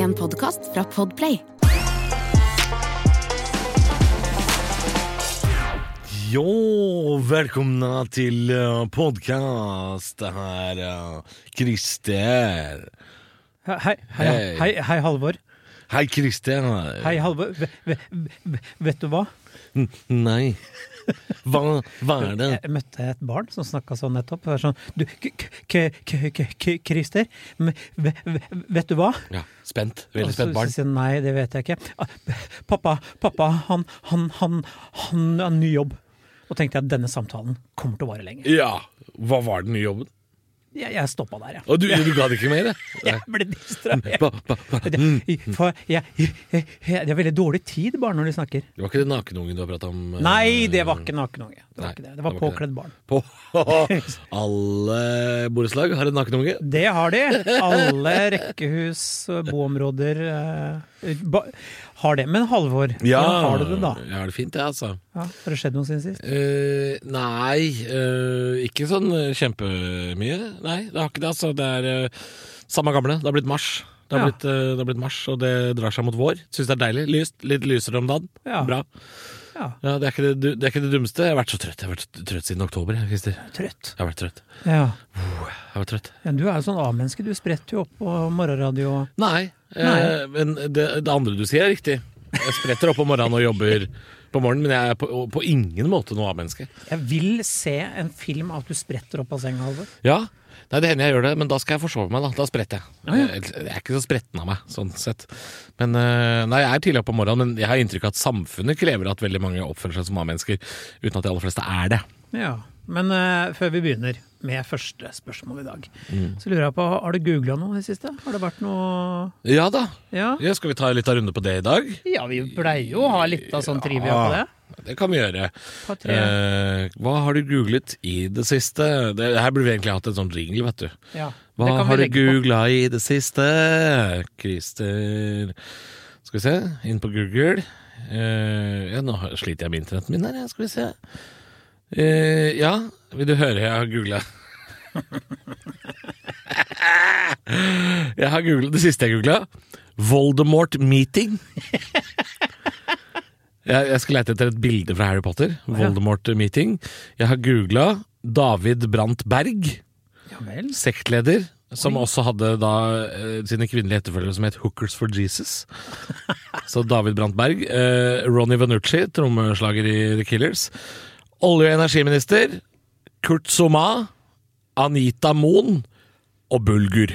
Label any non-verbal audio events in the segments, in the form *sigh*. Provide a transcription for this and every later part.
En podkast fra Podplay. Jo, välkomna till uh, podcast. Det här uh, Christer. Hei, hei, Hei. hei, Halvor. Hei Christer. Hei, Halvor. V v v vet du hva? N- Nej. Hva, hva er det? Jeg møtte et barn som snakka sånn nettopp. Sånn Du, k- k- k- k- k- Christer, vet du hva? Ja, spent. Veldig spent barn. sier han nei, det vet jeg ikke. Ah, Pappa, pappa, han, han, han, han har ny jobb. Og tenkte jeg at denne samtalen kommer til å vare lenge. Ja, hva var den nye jobben? Jeg, jeg stoppa der, jeg. Og du, du ga det ikke mer? *laughs* Jeg ble distrahert. Jeg, jeg, er veldig dårlig tid bare når de snakker. Det var ikke det nakenungen du har pratet om? eh, Nei, det var ikke nakenunge. Det var ikke det. Det det var var det. påkledd barn. På *laughs* alle borettslag har en nakenunge? Det har de. Alle rekkehus, boområder eh, ba, har det. Men Halvor, hvordan har du det da? Jeg har det fint, jeg, altså. Ja, har det skjedd noe siden sist? Uh, nei, uh, ikke sånn eh, kjempemye. Nei, det har ikke det. Altså, det er uh, samme gamle. Det har blitt mars. Det har, Ja. blitt, det har blitt mars, og det drar seg mot vår. Syns det er deilig. Lyst. Litt lysere om dagen. Ja. Bra. Ja, Ja, det, er det, det er ikke det dummeste. Jeg har vært så trøtt. Jeg har vært trøtt siden oktober. Christer. trøtt. Jeg har vært trøtt. Ja. Jeg har vært trøtt. ja du er jo sånn A-menneske. Du spretter jo opp på morgenradio. Nei, eh, men det, det andre du sier er riktig. Jeg spretter opp om morgenen og jobber på morgenen, men jeg er på, på ingen måte noe A-menneske. Jeg vil se en film av at du spretter opp av senga, Halvor. Ja, Nei, det hender jeg gjør det, men da skal jeg forsove meg. Da Da spretter jeg. Ah, ja. Jeg, er ikke så spretten av meg, sånn sett. Men eh, Nei, jeg er tidlig oppe om morgenen, men jeg har inntrykk av at samfunnet krever at veldig mange oppfører seg som A-mennesker, uten at de aller fleste er det. Ja. Men uh, før vi begynner med første spørsmål i dag, Mm. så lurer jeg på, har du googla noe i det siste? Har det vært noe Ja da. Ja? Ja, skal vi ta litt av runde på det i dag? Ja, vi pleier jo å ha litt av sånn trivia på det. Det kan vi gjøre. Eh, hva har du googlet i det siste? Det, her burde vi egentlig hatt en sånn jingle, vet du. Ja, Hva har du googla i det siste? Christer Skal vi se, inn på Google. Eh, ja, nå sliter jeg med internetten min her, skal vi se. Eh, ja, vil du høre jeg har googla? Jeg har googlet det siste jeg googla. Voldemort meeting. Jeg, jeg skal lete etter et bilde fra Harry Potter. Voldemort meeting. Jeg har googla David Brandt Berg sektleder, som også hadde da uh, sine kvinnelige etterfølgere som het Hookers for Jesus. *laughs* Så David Brandt Berg. Uh, Ronny Venucci, trommeslager i The Killers. Olje- og energiminister Kurt Soma. Anita Moen og bulgur.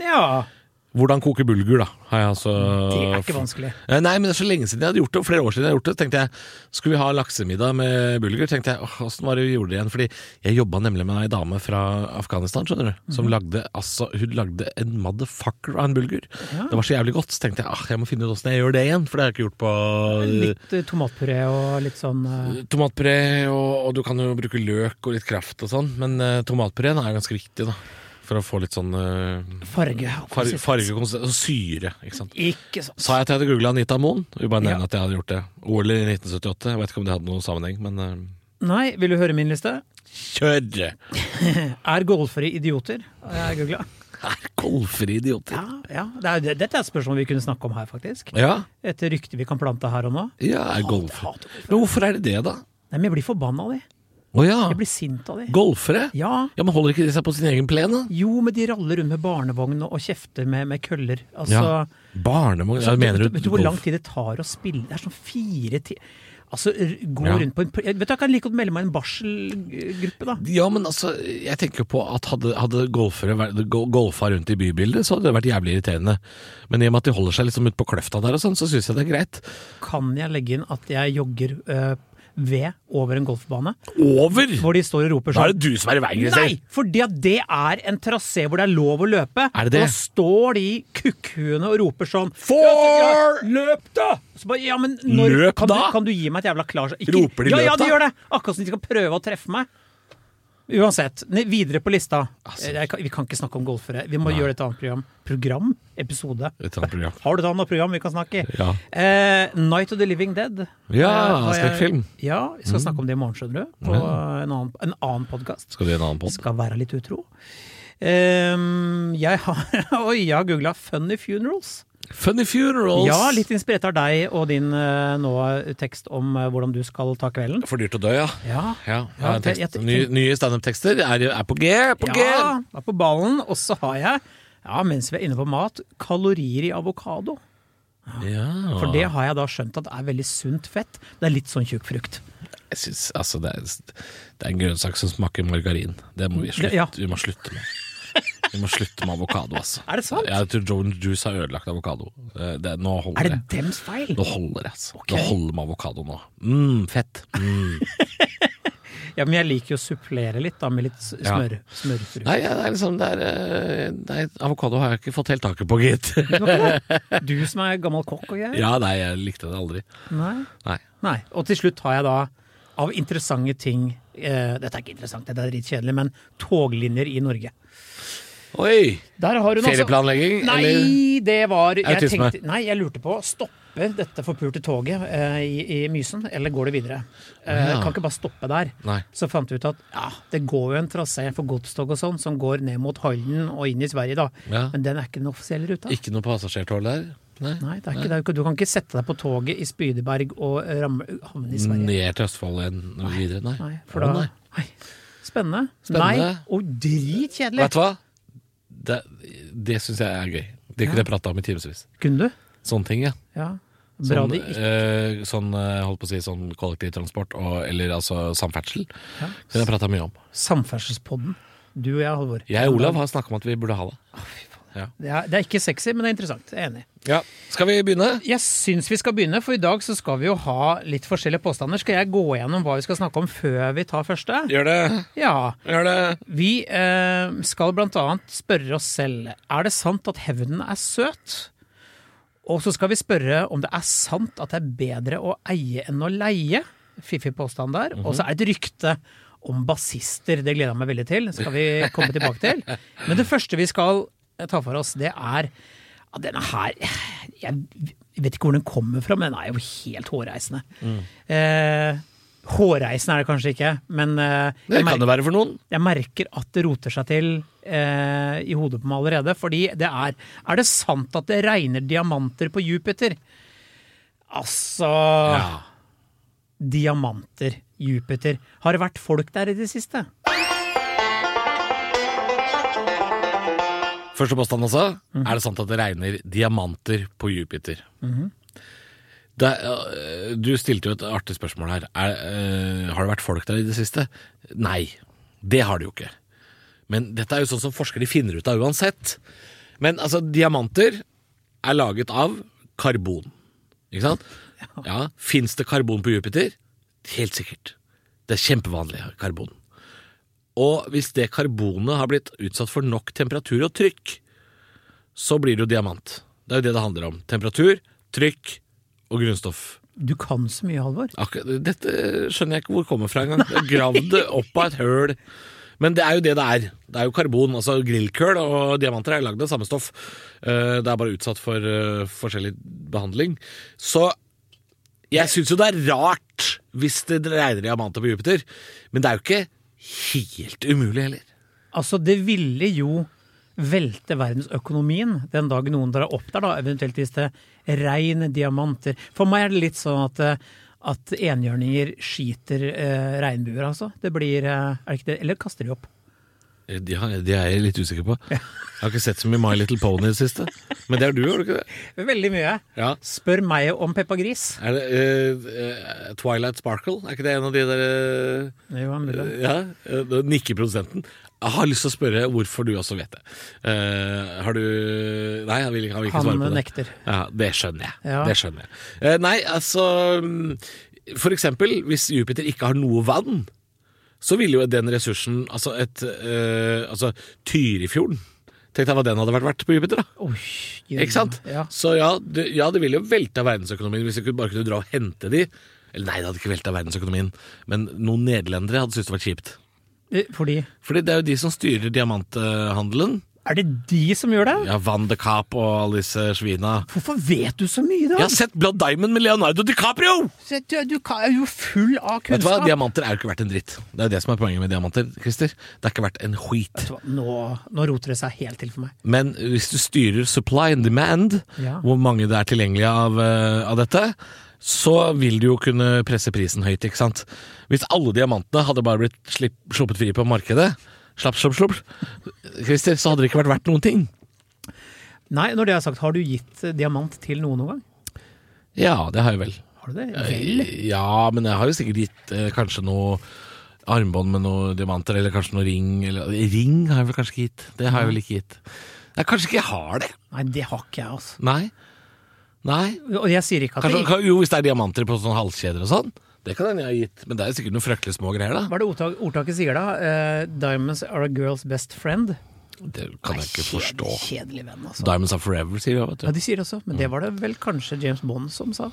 Ja, Hvordan koke bulgur, da, har jeg altså det er ikke vanskelig. Eh, Nei, men det er så lenge siden jeg hadde gjort det, flere år siden jeg hadde gjort det. tenkte jeg, Skulle vi ha laksemiddag med bulgur? tenkte jeg, åh, Åssen var det vi gjorde det igjen? Fordi jeg jobba nemlig med ei dame fra Afghanistan, skjønner du. Som lagde altså, hun lagde en motherfucker av en bulgur. Det var så jævlig godt. Så tenkte jeg ah, jeg må finne ut åssen jeg gjør det igjen, for det har jeg ikke gjort på Litt eh, tomatpuré og litt sånn uh... Tomatpuré, og, og du kan jo bruke løk og litt kraft og sånn, men uh, tomatpureen er ganske viktig, da. For å få litt sånn uh, farge. far, farge og syre, ikke sant. Ikke sant. Sa jeg at jeg hadde googla Anita Moen? Vi bare nevne Ja. at jeg hadde gjort det. OL i 1978. Jeg vet ikke om det hadde noen sammenheng, men uh, Nei, vil du høre min liste? kjør! *laughs* Er golfere idioter? har Jeg googla. Er golfere idioter? Ja, ja. Det er, dette er et spørsmål vi kunne snakke om her, faktisk. Ja, Et rykte vi kan plante her og nå. ja er golfere Men hvorfor er det det, da? Nei, men jeg blir forbanna av de. Å ja. Jeg blir sint av de. Golfere? Ja. Ja, men Holder ikke de seg på sin egen plen, da? Jo, men de raller rundt med barnevogn og kjefter med, med køller. Altså, Ja. Barnevogn? Altså, mener du vet du hvor lang tid det tar å spille? Det er sånn fire ti... Altså, gå Ja. rundt på en Vet du, Jeg kan like godt melde meg i en barselgruppe, da. Ja, men altså, jeg tenker på at hadde, hadde golfere vært- golfa rundt i bybildet, så hadde det vært jævlig irriterende. Men i og med at de holder seg liksom ute på kløfta der og sånn, så syns jeg det er greit. Kan jeg legge inn at jeg jogger øh, ved over en golfbane? Over! Hvor de står og roper sånn. Da sånn er det du som er i veien, Christer. Nei! Fordi at det er en trasé hvor det er lov å løpe. Er det det? Og da står de kukkhuene og roper sånn For! Løp, da! Så bare, ja, men når, Løp kan da? Du, kan du gi meg et jævla klart Roper de ja, løp ja, de gjør det! Akkurat som de skal prøve å treffe meg. Uansett, videre på lista. Altså. Kan, vi kan ikke snakke om golfere. Vi må gjøre et annet program. Program? Episode. Et annet program. Har du et annet program vi kan snakke i? Ja. Eh, Night of the Living Dead. Ja, Eh, skrekkfilm. Ja, vi skal snakke om det i morgen, skjønner du. På en annen, en annen podkast. Skal du i en annen pod? Skal være litt utro. Eh, jeg har *laughs* Oi, jeg har googla 'funny funerals'. Funny funerals. Ja, litt inspirert av deg og din eh, nå tekst om eh, hvordan du skal ta kvelden. For dyrt å dø, ja. Ja, Ja, Ja, tekst. jeg- jeg- Nye, nye standup-tekster er, er på G! På G! ja er på ballen. Og så har jeg, ja, mens vi er inne på mat, kalorier i avokado. Ja. For det har jeg da skjønt at er veldig sunt fett. Det er litt sånn tjukk frukt. Jeg synes, altså, det, er, det er en grønnsak som smaker margarin. Det må vi slutte, vi må slutte med. Vi må slutte med avokado, altså. Er det sant? Jeg tror Joan Juice har ødelagt avokado. Eh, Det, nå holder Er det det. dems feil? Nå holder det, altså. Okay. Nå holder med avokado nå. Mm, fett. Mm. *laughs* Ja, men jeg liker jo å supplere litt da, med litt smør. Ja. smør, smørfrukt. Nei, det er liksom det er, eh, Nei, avokado har jeg ikke fått helt taket på, gitt. *laughs* Du som er gammel kokk og greier? Ja, nei, jeg likte det aldri. Nei. Nei. Nei. Og til slutt har jeg da, av interessante ting Uh, Dette er ikke interessant, dette er dritkjedelig, men toglinjer i Norge. Oi! Har hun altså Nei, eller? det var jeg tenkte, Nei, jeg lurte på Stopper dette forpulte toget eh, i, i Mysen, eller går det videre? Eh, Ja. Kan ikke bare stoppe der. Nei. Så fant vi ut at ja, det går jo en trasé for godstog og sånn, som går ned mot Halden og inn i Sverige, da. Ja. Men den er ikke den offisielle ruta. Ikke noe passasjertog der? Nei. Nei, det ikke, du kan ikke sette deg på toget i Spydeberg og havne i Sverige. Ned til Østfold igjen videre? Nei. Nei, da. Spennende. Spennende. Nei, og dritkjedelig. Vet du hva? Det, det syns jeg er gøy. Det kunne jeg prata om i timevis. Kunne du? Sånne ting, ja. Ja. Bra Sånn, det ikke eh, sånn eh, holdt på å si sånn kollektivtransport, og, eller altså samferdsel. Ja. Kunne jeg prata mye om. Samferdselspodden. Du og jeg, Halvor. Jeg og Olav har snakka om at vi burde ha det. Det er, det er ikke sexy, men det er interessant. Jeg er enig. Ja. Skal vi begynne? Jeg syns vi skal begynne, for i dag så skal vi jo ha litt forskjellige påstander. Skal jeg gå gjennom hva vi skal snakke om før vi tar første? Gjør det. Ja. Gjør det. Vi eh, skal blant annet spørre oss selv er det sant at hevnen er søt. Og så skal vi spørre om det er sant at det er bedre å eie enn å leie. Fiffig påstand der. Og så er det et rykte om bassister. Det gleder jeg meg veldig til. skal vi komme tilbake til. *laughs* Men det første vi skal eh, ta for oss, det er ja, denne her Jeg vet ikke hvor den kommer fra, men den er jo helt hårreisende. Eh, hårreisende er det kanskje ikke, men eh, Det kan det være for noen. jeg merker at det roter seg til eh, i hodet på meg allerede. Fordi det er Er det sant at det regner diamanter på Jupiter? Altså Ja. Diamanter. Jupiter. Har det vært folk der i det siste? Første påstand også. Er det sant at det regner diamanter på Jupiter? det, øh, du stilte jo et artig spørsmål her. Er, øh, har det vært folk der i det siste? Nei, det har det jo ikke. Men dette er jo sånn som forskere finner ut av uansett. Men altså, diamanter er laget av karbon. Ikke sant? Ja, Fins det karbon på Jupiter? Helt sikkert. Det er kjempevanlig karbon. Og hvis det karbonet har blitt utsatt for nok temperatur og trykk, så blir det jo diamant. Det er jo det det handler om. Temperatur, trykk og grunnstoff. Du kan så mye, Halvor. Dette skjønner jeg ikke hvor det kommer fra engang. Gravd det opp av et høl. Men det er jo det det er. Det er jo karbon. altså Grillkøl og diamanter er lagd av samme stoff. Eh, Det er bare utsatt for eh, forskjellig behandling. Så jeg syns jo det er rart hvis det regner diamanter på Jupiter, men det er jo ikke helt umulig heller. Altså, det ville jo velte verdensøkonomien den dagen noen drar opp der, da, eventuelt hvis det regner diamanter. For meg er det litt sånn at, eh, at enhjørninger skiter eh, regnbuer, altså. Det blir eh, Er det ikke det? Eller kaster de opp? Eh, De, er jeg litt usikker på. Jeg har ikke sett så mye My Little Pony i det siste. Men det er du, har du ikke det? Veldig mye. Ja. Spør meg om Peppa Gris. Er det uh, Twilight Sparkle? Er ikke det en av de der uh, Jo, det. Uh, Ja, uh, Nikker produsenten. Jeg har lyst til å spørre hvorfor du også vet det. Uh, har du Nei, han vil ikke, han vil ikke Han svare på det. nekter. Ja, Det skjønner jeg. Ja. Det skjønner jeg. Nei, altså mm, For eksempel, hvis Jupiter ikke har noe vann, så ville jo den ressursen Altså et øh, Altså Tyrifjorden. Tenk deg hva den hadde vært verdt på Jupiter, da. Oi, Ikke sant? Ja. Så ja det, ja, det ville jo velta verdensøkonomien hvis vi bare kunne dra og hente de. Eller nei, det hadde ikke velta verdensøkonomien, men noen nederlendere hadde syntes det var kjipt. Eh, Fordi Fordi det er jo de som styrer diamanthandelen Er det de som gjør det? Ja, Van de Kapp og alle disse svina. Hvorfor vet du så mye, da? Jeg har sett Blood Diamond med Leonardo DiCaprio! Se, Du, du er jo full av Vet du hva. Diamanter er jo ikke verdt en dritt. Det er jo det som er poenget med diamanter. Christer. Det er ikke verdt en skit. Nå, nå roter det seg helt til for meg. Men hvis du styrer supply and demand, Ja. hvor mange det er tilgjengelig av, eh, av dette, så vil du jo kunne presse prisen høyt, ikke sant. Hvis alle diamantene hadde bare blitt sluppet fri på markedet, slapp, slapp, slapp, Christer, så hadde det ikke vært verdt noen ting. Nei, når det er sagt, har du gitt eh, diamant til noen noen gang? Ja, det har jeg vel. Har du det? Vel? Ja, men jeg har jo sikkert gitt eh, kanskje noe armbånd med noen diamanter, eller kanskje noe ring. Eller, ring har jeg vel kanskje ikke gitt. Det har jeg vel ikke gitt. Jeg kanskje ikke jeg har det. Nei, det har ikke jeg, altså. Nei. Nei. Og jeg sier ikke at Kanskje, det jo, hvis det er diamanter på sånne halskjeder og sånn. Det kan hende jeg har gitt, men det er sikkert noen fryktelig små greier, da. Hva er det ordtak, ordtaket sier da? Eh, 'Diamonds are a girl's best friend'. Det kan jeg ikke forstå. Kjedelig venn, altså. Diamonds are forever, sier de. Vet Ja, de sier det også, men det var det vel kanskje James Bond som sa?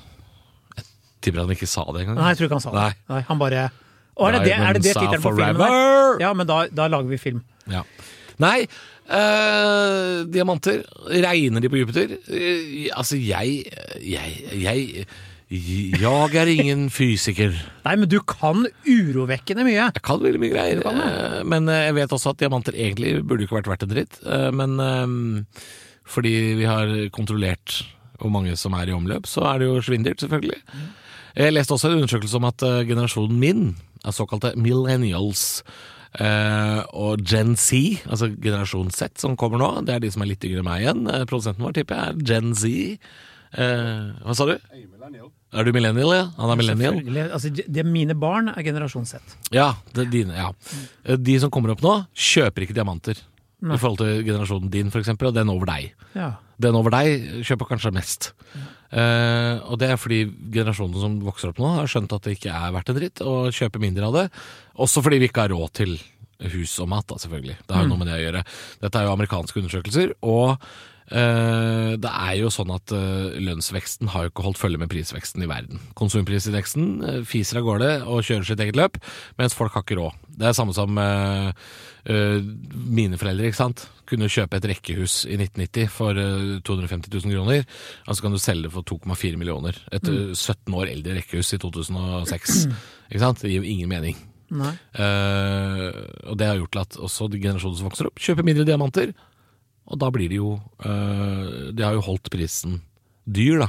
Jeg Tipper han ikke sa det engang. Nei, jeg tror ikke han sa det. Nei. Nei, han bare Å, er det det, er det, det tittelen på filmen Der? Ja, men da, da lager vi film. Ja. Nei, øh, diamanter, regner de på Jupiter? Eh, altså, jeg, jeg, jeg Jeg er ingen fysiker. Nei, men du kan urovekkende mye. Jeg kan veldig mye greier, eh, men eh, jeg vet også at diamanter egentlig burde ikke vært verdt en dritt. eh, Men eh, fordi vi har kontrollert hvor mange som er i omløp, så er det jo svindyrt, selvfølgelig. Jeg leste også en undersøkelse om at generasjonen min, er såkalte millennials, Uh, og Gen Z, altså generasjon Z som kommer nå, det er de som er litt yngre enn meg igjen. Produsenten vår tipper jeg er Gen Z. Eh, hva sa du? Er du millennial, ja? Han er millennial? Altså, det, mine barn er generasjon Z. Ja, det er dine, ja. Eh, De som kommer opp nå, kjøper ikke diamanter. I forhold til generasjonen din, for eksempel, og den over deg. Ja. Den over deg kjøper kanskje mest. Eh, og det er fordi generasjonen som vokser opp nå, har skjønt at det ikke er verdt en dritt, og kjøper mindre av det. Også fordi vi ikke har råd til hus og mat, da, selvfølgelig. Det har jo noe med det å gjøre. Dette er jo amerikanske undersøkelser, og det er jo sånn at eh, lønnsveksten har jo ikke holdt følge med prisveksten i verden. Konsumprisindeksen eh, fiser av gårde og kjører sitt eget løp, mens folk har ikke råd. Det er samme som eh, eh, mine foreldre, ikke sant. Kunne kjøpe et rekkehus i 1990 for eh, 250 000 kroner, og så kan du selge det for 2,4 millioner. Et eh, 17 år eldre rekkehus i 2006. *clears throat* Ikke sant? Det gir jo ingen mening. Eh, og det har gjort til at også de generasjonene som vokser opp, kjøper mindre diamanter. Og da blir det jo øh, Det har jo holdt prisen dyr, da.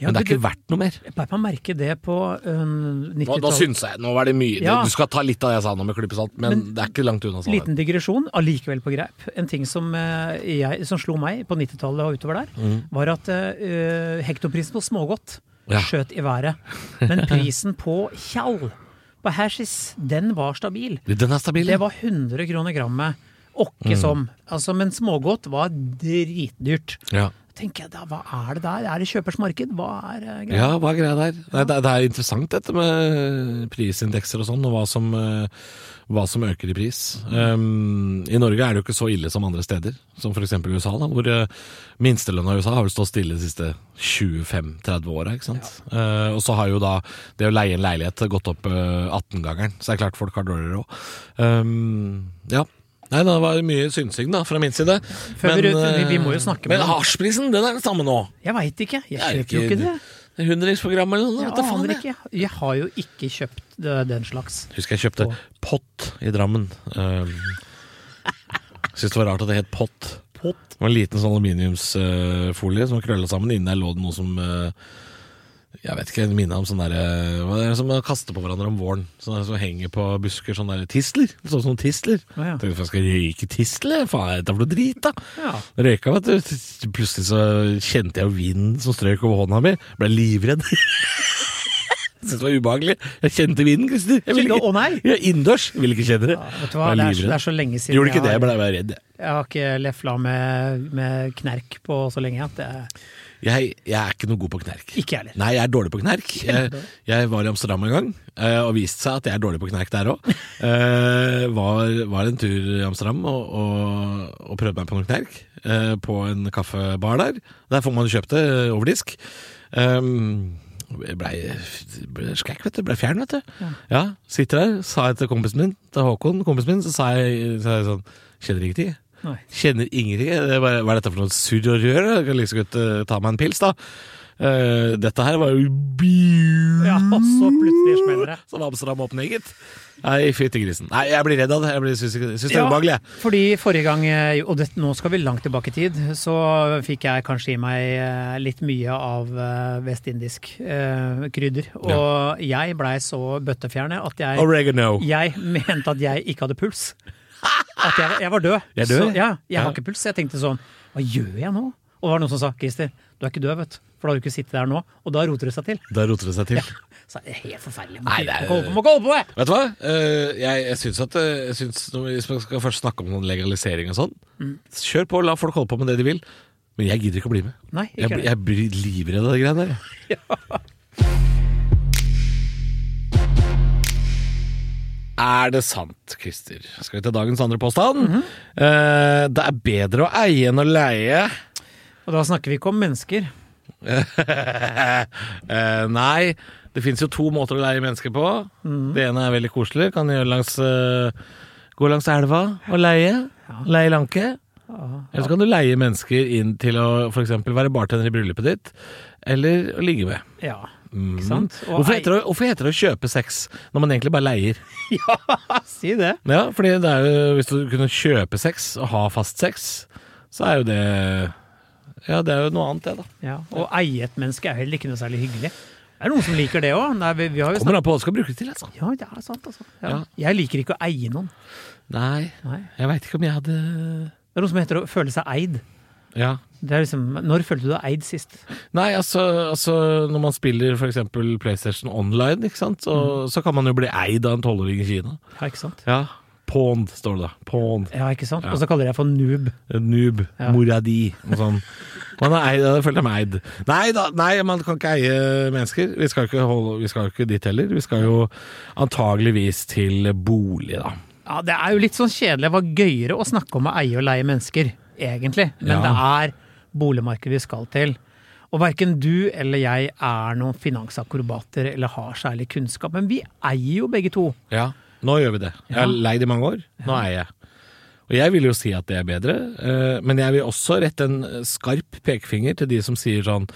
Ja, Men det er det- ikke verdt noe mer. Jeg bare kan merke det på øh, Nå, nå 90-tallet. syns jeg Nå var det mye. Ja. Du skal ta litt av det jeg sa nå med klype salt, men, Men det er ikke langt unna sannheten. Liten digresjon, allikevel på greip. En ting som, øh, jeg, som slo meg på 90-tallet og utover der, var at hektoprisen på smågodt Ja. skjøt i været. Men prisen på tjall, på hashish, den var stabil. Den er stabil. Det var 100 kroner grammet. Åkke som. Altså, men smågodt var dritdyrt. Ja. tenker jeg da, hva er det der? Er det kjøpers marked? Hva er eh, greia? Ja, hva er greia der? Ja. det, det er interessant dette med prisindekser og sånn, og hva som, eh, hva som øker i pris. Um, I Norge er det jo ikke så ille som andre steder, som f.eks. USA, da, hvor uh, minstelønna i USA har vel stått stille de siste 25-30 åra. sant? Eh, og så har jo da det å leie en leilighet gått opp uh, 18-gangeren, så det er klart folk har dårligere råd. Um, ja. Nei, det var mye synsing da, fra min side. Før vi- vi- vi må jo snakke med Men hasjprisen, den er den samme nå. Jeg veit ikke. Jeg er kjøper jo ikke det. er eller noe. Jeg aner jeg. ikke. Jeg har jo ikke kjøpt den slags. Husker jeg kjøpte pott i Drammen. Um, Syns det var rart at det het pott. Pott. Det var en liten sånn aluminiumsfolie som var krølla sammen. Inni der lå det noe som eh, Jeg vet ikke, minne om sånn derre Hva er det som man kaster på hverandre om våren? Sånn der som henger på busker. Sånn der tistler. Sånn som tistler. Å, ja. Tenkte jeg skal røyke tistler? Faen, er dette for noe drit, da? Ja. Røyka, vet du. Plutselig så kjente jeg vinden som strøk over hånda mi. Ble livredd. *laughs* Syntes det var ubehagelig. Jeg kjente vinden, Christer. Jeg ikke- Å, nei. Ja, innendørs. Jeg ville ikke kjenne det. Vet du hva, det er, så- det er så lenge siden Gjorde ikke det, jeg jeg har, ble bare redd. jeg har ikke lefla med, med knerk på så lenge at det Jeg, jeg er ikke noe god på knerk. Ikke heller. Nei, jeg er dårlig på knerk. Jeg, jeg var i Amsterdam en gang, eh, og viste seg at jeg er dårlig på knerk der òg. *laughs* Var, var en tur i Amsterdam og, og, og prøvde meg på noe knerk uh, på en kaffebar der. Der får man kjøpt det over disk. Um, jeg blei ble skrekk, vet du. Blei fjern, vet du. Ja. Sitter der, sa jeg til kompisen min, til Håkon, kompisen min, så sa jeg, sa jeg sånn Kjenner ikke jeg. Nei. Kjenner ingenting. Det var, hva er dette for noe surr og rør? Jeg kan like så godt uh, ta meg en pils, da. Uh, dette her var jo Ja, og så plutselig smeller det. Som Amsterdam åpner, gitt. Nei, fytti grisen. Nei, jeg blir redd av det. Jeg blir, det er ubehagelig. Ja, Fordi forrige gang, eh, og det, nå skal vi langt tilbake i tid, så fikk jeg kanskje i meg eh, litt mye av eh, vestindisk eh, krydder. Og jeg blei så bøttefjerne at jeg, Oregano. jeg mente at jeg ikke hadde puls. At jeg, jeg var død. Jeg død? Så, ja, jeg har ikke puls. Jeg tenkte sånn, hva gjør jeg nå? Og det var noen som sa, Christer, du er ikke død, vet du. For da har du ikke sittet der nå. Og da roter det seg til. Da roter det seg til. Så det er helt forferdelig. Er- Må ikke holde på, må ikke holde på! jeg! Vet du hva? Eh, jeg jeg syns at eh, jeg synes, Hvis man skal først snakke om noen legalisering og sånn, Mm. kjør på, la folk holde på med det de vil. Men jeg gidder ikke å bli med. Nei, Jeg, ikke jeg blir livredd av de greiene der. jeg. *laughs* Er det sant, Christer? Skal vi til dagens andre påstand? Mhm. Eh, det er bedre å eie enn å leie. Og da snakker vi ikke om mennesker. *laughs* Eh, nei, det fins jo to måter å leie mennesker på. Mm. Det ene er veldig koselig. Kan gjøre langs, uh, gå langs elva og leie. Leie lanke. Eller så kan du leie mennesker inn til å f.eks. være bartender i bryllupet ditt. Eller å ligge med. Ja, ikke sant? Og Hvorfor heter, det, hvorfor heter det å kjøpe sex når man egentlig bare leier? *laughs* Ja, si det. Ja, fordi det er jo, Hvis du kunne kjøpe sex og ha fast sex, så er jo det Ja, det er jo noe annet, det, da. Ja, Å eie et menneske er heller ikke noe særlig hyggelig. Det er noen som liker det òg. Kommer an på hva du skal bruke det til. altså. Ja, det er sant, altså. Ja. Ja. Jeg liker ikke å eie noen. Nei, Nei. jeg veit ikke om jeg hadde Det er noe som heter å føle seg eid. Ja. Det er liksom, Når følte du deg eid sist? Nei, altså, altså når man spiller f.eks. PlayStation Online, ikke sant? Så, Mm. så kan man jo bli eid av en tolvåring i Kina. Ja, ikke sant? Ja. Pond, står det da. Pond. Ja, ikke sant? Ja. Og så kaller jeg for noob. Noob. Ja. Mora di. Og sånn. Man er eid, jeg føler meg eid. Nei da, nei, man kan ikke eie mennesker. Vi skal ikke, holde, vi skal ikke dit heller. Vi skal jo antageligvis til bolig, da. Ja, Det er jo litt sånn kjedelig. Det var gøyere å snakke om å eie og leie mennesker, egentlig. Men Ja. det er boligmarkedet vi skal til. Og verken du eller jeg er noen finansakrobater eller har særlig kunnskap. Men vi eier jo begge to. Ja, nå gjør vi det. Jeg har leid i mange år. Nå eier jeg. Og jeg vil jo si at det er bedre, eh, men jeg vil også rette en skarp pekefinger til de som sier sånn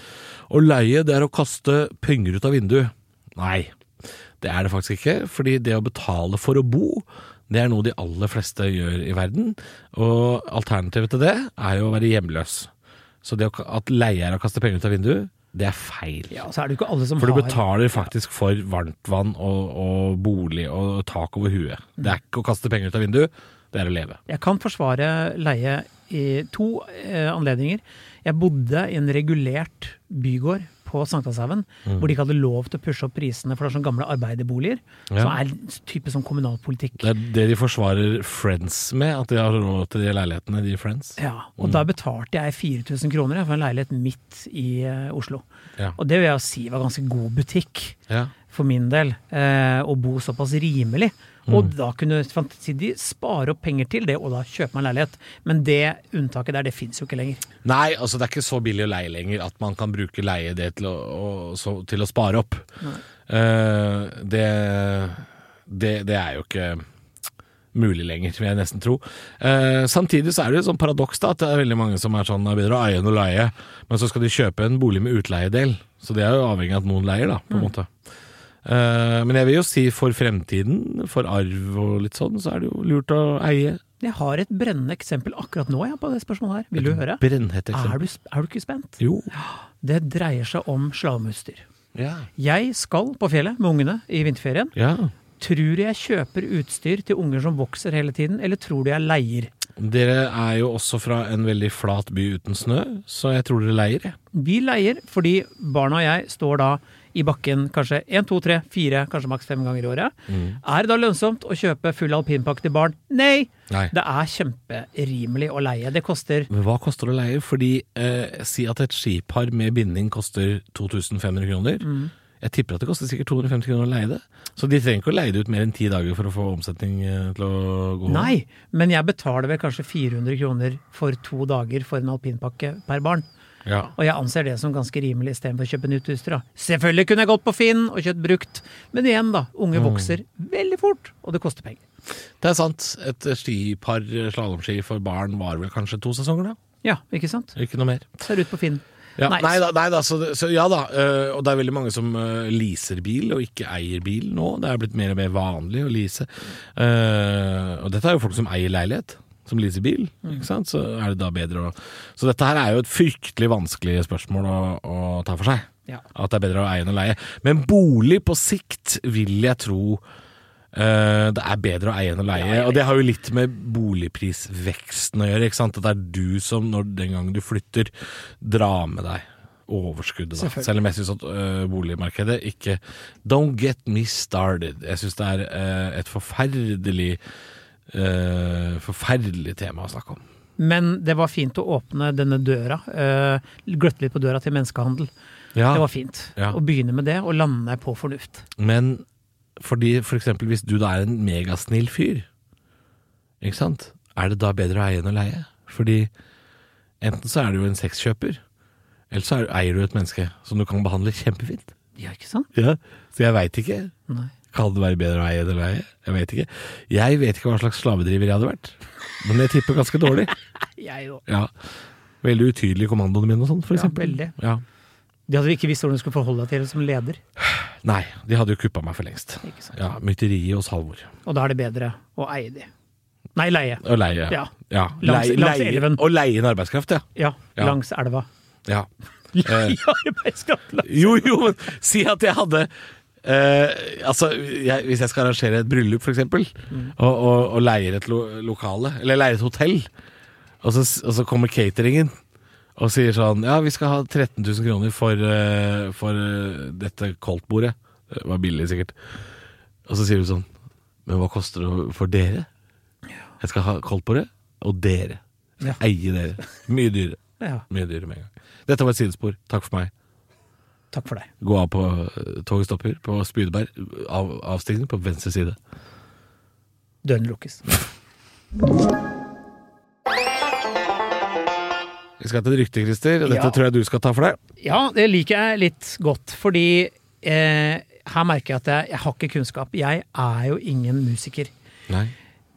Å leie, det er å kaste penger ut av vinduet. Nei, det er det faktisk ikke. Fordi det å betale for å bo, det er noe de aller fleste gjør i verden. Og alternativet til det er jo å være hjemløs. Så det at leier er å kaste penger ut av vinduet, det er feil. Ja, så er det ikke alle som For du har betaler faktisk for varmtvann og, og bolig og tak over huet. Det er ikke å kaste penger ut av vinduet, det er å leve. Jeg kan forsvare leie i to eh, anledninger. Jeg bodde i en regulert bygård på Sankthanshaugen, Mm. hvor de ikke hadde lov til å pushe opp prisene, for det er sånne gamle arbeiderboliger. Ja. Som er type sånn kommunalpolitikk. Det er det de forsvarer Friends med, at de har råd til de leilighetene, de Friends. Ja, og Mm. da betalte jeg 4000 kroner for en leilighet midt i eh, Oslo. Ja. Og det vil jeg si var ganske god butikk Ja. for min del, eh, å bo såpass rimelig. Mm. Og da kunne de spare opp penger til det, og da kjøpe meg en leilighet. Men det unntaket der, det fins jo ikke lenger. Nei, altså det er ikke så billig å leie lenger at man kan bruke leie det til å, å, så, til å spare opp. Uh, det, det, det er jo ikke mulig lenger, vil jeg nesten tro. Eh, samtidig så er det et sånn paradoks da, at det er veldig mange som er sånn, er bedre å eie enn å leie, men så skal de kjøpe en bolig med utleiedel. Så det er jo avhengig av at noen leier, da, på en måte. Eh, men jeg vil jo si for fremtiden, for arv og litt sånn, så er det jo lurt å eie. Jeg har et brennende eksempel akkurat nå ja, på det spørsmålet her. Vil du høre? Brennhett Er du, er du ikke spent? Jo. Det dreier seg om slalåmutstyr. Ja. Jeg skal på fjellet med ungene i vinterferien. ja. Tror du jeg kjøper utstyr til unger som vokser hele tiden, eller tror du jeg leier? Dere er jo også fra en veldig flat by uten snø, så jeg tror dere leier. Vi leier fordi barna og jeg står da i bakken kanskje én, to, tre, fire, kanskje maks fem ganger i året. Er det da lønnsomt å kjøpe full alpinpakke til barn? Nei! Nei. Det er kjemperimelig å leie. Det koster Men hva koster det å leie? Fordi eh, si at et skipar med binding koster 2500 kroner. Jeg tipper at det koster sikkert 250 kroner å leie det. Så de trenger ikke å leie det ut mer enn ti dager for å få omsetning eh, til å gå. Nei, men jeg betaler vel kanskje 400 kroner for to dager for en alpinpakke per barn. Ja. Og jeg anser det som ganske rimelig istedenfor å kjøpe nytt utstyr. Selvfølgelig kunne jeg gått på Finn og kjøpt brukt, men igjen, da. Unge Mm. vokser veldig fort, og det koster penger. Det er sant. Et skipar slalåmski for barn var vel kanskje to sesonger, da? Ja, ikke sant? Ikke noe mer. Ser ut på Finn. Ja, Nice. nei, da, nei da, så, så ja da. øh, og det er veldig mange som øh, leaser bil, og ikke eier bil nå. Det er blitt mer og mer vanlig å lease. Eh, og dette er jo folk som eier leilighet, som leaser bil. Ikke sant? Så er det da bedre å Så dette her er jo et fryktelig vanskelig spørsmål å, å ta for seg. Ja. At det er bedre å eie enn å leie. Men bolig på sikt vil jeg tro Uh, det er bedre å eie enn å leie. Og det har jo litt med boligprisveksten å gjøre. Ikke sant? At det er du som, når den gang du flytter, drar med deg overskuddet. Da. Selv om jeg syns at uh, boligmarkedet ikke Don't get me started. Jeg syns det er uh, et forferdelig øh, Forferdelig tema å snakke om. Men det var fint å åpne denne døra. Uh, gløtte litt på døra til menneskehandel. Ja, Det var fint. Ja. Å begynne med det, og lande på fornuft. Men fordi for eksempel hvis du da er en megasnill fyr, ikke sant? Er det da bedre å eie enn å leie? Fordi enten så er du jo en sexkjøper, eller så er, eier du et menneske som du kan behandle kjempefint. Ja, ikke sant? Ja, Så jeg veit ikke. Nei. Kan det være bedre å eie enn å leie? Jeg vet ikke. Jeg vet ikke hva slags slavedriver jeg hadde vært. Men jeg tipper ganske dårlig. *laughs* Jeg òg. Ja. Veldig utydelig i kommandoene mine og sånn, for Ja, eksempel. veldig. Ja. De hadde ikke visst hvordan de skulle forholde deg til det som leder. *sighs* Nei, de hadde jo kuppa meg for lengst. Ikke sant? Ja, Mytteriet hos Halvor. Og da er det bedre å eie de. Nei, leie. Og leie. Ja. ja. Langs- leie, langs elven. Og leie inn arbeidskraft, ja. Ja, Ja. langs elva. ja. *laughs* Leie arbeidskraft langs elva. Jo, jo, men si at jeg hadde eh, altså, jeg, Hvis jeg skal arrangere et bryllup, for eksempel, og, og, og leier et lo lokale, eller leier et hotell, og så, og så kommer cateringen og sier sånn Ja, vi skal ha 13 000 kroner for, eh, for eh, dette koldtbordet. Det var billig, sikkert. Og så sier du sånn Men hva koster det for dere? Jeg skal ha koldtbordet, og dere. Ja. Eie dere. Mye dyrere. Ja, Mye dyrere med en gang. Dette var et sidespor. Takk for meg. Takk for deg. Gå av på eh, toget stopper på Spydeberg. Av, avstigning på venstre side. Døren lukkes. Vi skal til et rykte, Christer. Dette Ja. tror jeg du skal ta for deg. Ja, det liker jeg litt godt, fordi eh, her merker jeg at jeg, jeg har ikke kunnskap. Jeg er jo ingen musiker. Nei.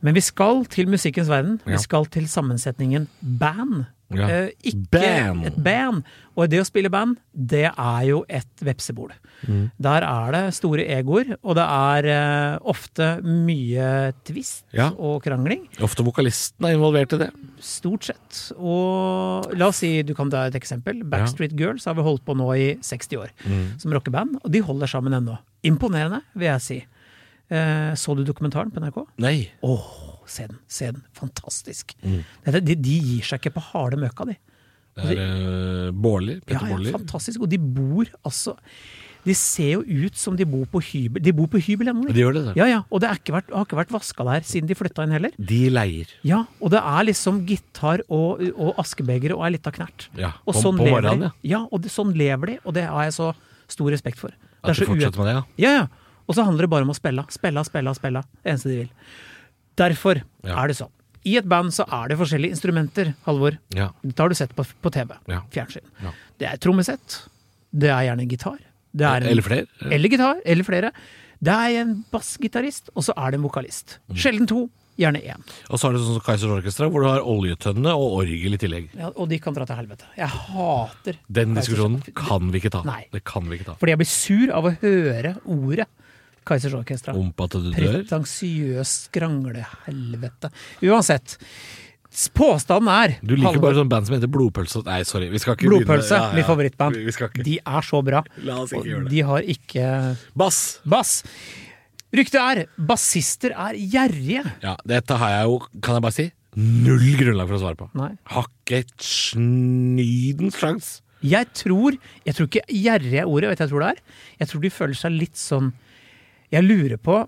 Men vi skal til musikkens verden. Ja. Vi skal til sammensetningen band. Ja. Eh, ikke Band. et band. Og det å spille band, det er jo et vepsebol. Mm. Der er det store egoer, og det er eh, ofte mye tvist Ja. og krangling. Ofte vokalisten er involvert i det. Stort sett. Og la oss si, du kan ta et eksempel. Backstreet Girls har vi holdt på nå i 60 år Mm. som rockeband, og de holder sammen ennå. Imponerende, vil jeg si. Eh, så du dokumentaren på NRK? Nei. Åh, se den, se den. Fantastisk. Mm. Dette, de, de gir seg ikke på harde møkka, de. Det er uh, Bårli. Petter ja, Bårli. fantastisk. Og de bor altså De ser jo ut som de bor på hybel. De bor på hybel ennå, De gjør det, det. Ja, ja, og det ikke vært, har ikke vært vaska der siden de flytta inn heller. De leier. Ja, og det er liksom gitar og, og askebeger og ei lita knert. Ja, Og sånn på lever morgenen, de. Ja, og det, sånn lever de, og det har jeg så stor respekt for. Det. At du fortsetter med det, ja. Ja, ja. Og så handler det bare om å spille. Spille, spille, spille. Det eneste de vil. Derfor Ja. er det sånn. I et band så er det forskjellige instrumenter, Halvor. ja. Dette har du sett på, på TV. Ja. Fjernsyn. Det er trommesett. Det er gjerne gitar. Det er en, Eller flere. Eller gitar, eller flere. Det er en bassgitarist, og så er det en vokalist. Mm. Sjelden to, gjerne én. Og så har du sånn som Kaizers Orkestra, hvor du har oljetønne og orgel i tillegg. Ja, og de kan dra til helvete. Jeg hater Den diskusjonen kan vi ikke ta. Nei. Det kan vi ikke ta. Fordi jeg blir sur av å høre ordet Kaizers Orkestra. Pretensiøst skranglehelvete. Uansett. Påstanden er Du liker bare sånn band som heter Blodpølse. Nei, sorry. Vi skal ikke Blodpølse, begynne- Ja, ja. mitt favorittband. De er så bra. La oss ikke gjøre det. de har ikke Bass! bass. Ryktet er bassister er gjerrige. Ja, dette har jeg jo, kan jeg bare si, null grunnlag for å svare på. Nei. Har ikke snydens sjans. Jeg tror Jeg tror ikke gjerrig er ordet, vet du hva jeg tror det er? Jeg tror de føler seg litt sånn Jeg lurer på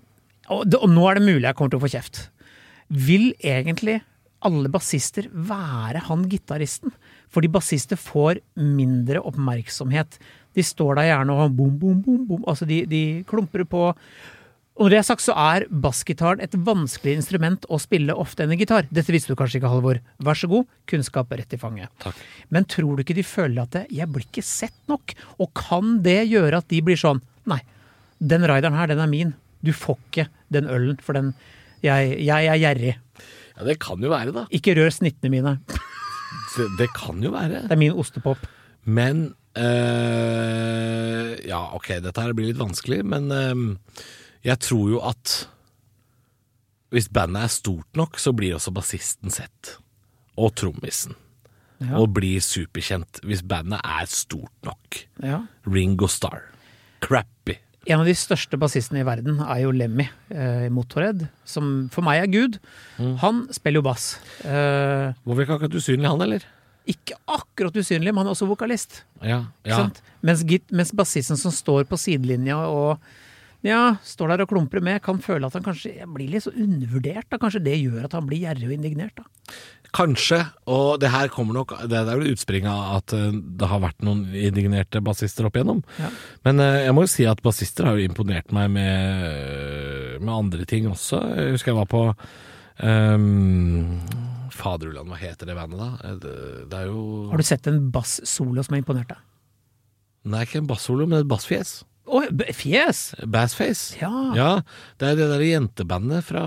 og, det, og nå er det mulig jeg kommer til å få kjeft. Vil egentlig alle bassister være han gitaristen? Fordi bassister får mindre oppmerksomhet. De står der gjerne og bom, bom, bom, bom. Altså de, de klumper på. Og når det er sagt, så er bassgitaren et vanskeligere instrument å spille ofte enn en gitar. Dette visste du kanskje ikke, Halvor. Vær så god, kunnskap rett i fanget. Takk. Men tror du ikke de føler at 'jeg blir ikke sett nok'? Og kan det gjøre at de blir sånn 'nei, den rideren her, den er min'. Du får ikke den ølen, for den Jeg, jeg er gjerrig. Ja, det kan jo være, da. Ikke rør snittene mine. Det, det kan jo være. Det er min ostepop. Men øh, Ja, ok, dette her blir litt vanskelig, men øh, jeg tror jo at hvis bandet er stort nok, så blir også bassisten sett. Og trommisen. Ja. Og blir superkjent hvis bandet er stort nok. Ja. Ringo Starr. Crappy. En av de største bassistene i verden er jo Lemmy eh, i Motorhead, som for meg er gud. Han spiller jo bass. Eh, Var vel ikke akkurat usynlig, han, eller? ikke akkurat usynlig, men han er også vokalist. Ja. Ja. Mens, mens bassisten som står på sidelinja og ja, står der og klumper med, kan føle at han kanskje blir litt så undervurdert. Da. Kanskje det gjør at han blir gjerrig og indignert. Da. Kanskje, og det her kommer nok Det er vel utspring av at eh, det har vært noen indignerte bassister opp igjennom. Ja. Men eh, jeg må jo si at bassister har jo imponert meg med, med andre ting også. Jeg husker jeg var på um, Faderulland, hva heter det bandet da? Eh, Det, det er jo Har du sett en bass-solo som har imponert deg? Nei, ikke en bassolo, men et bassfjes. Å, b- fjes! Bassface. Ja. Ja, det er det der jentebandet fra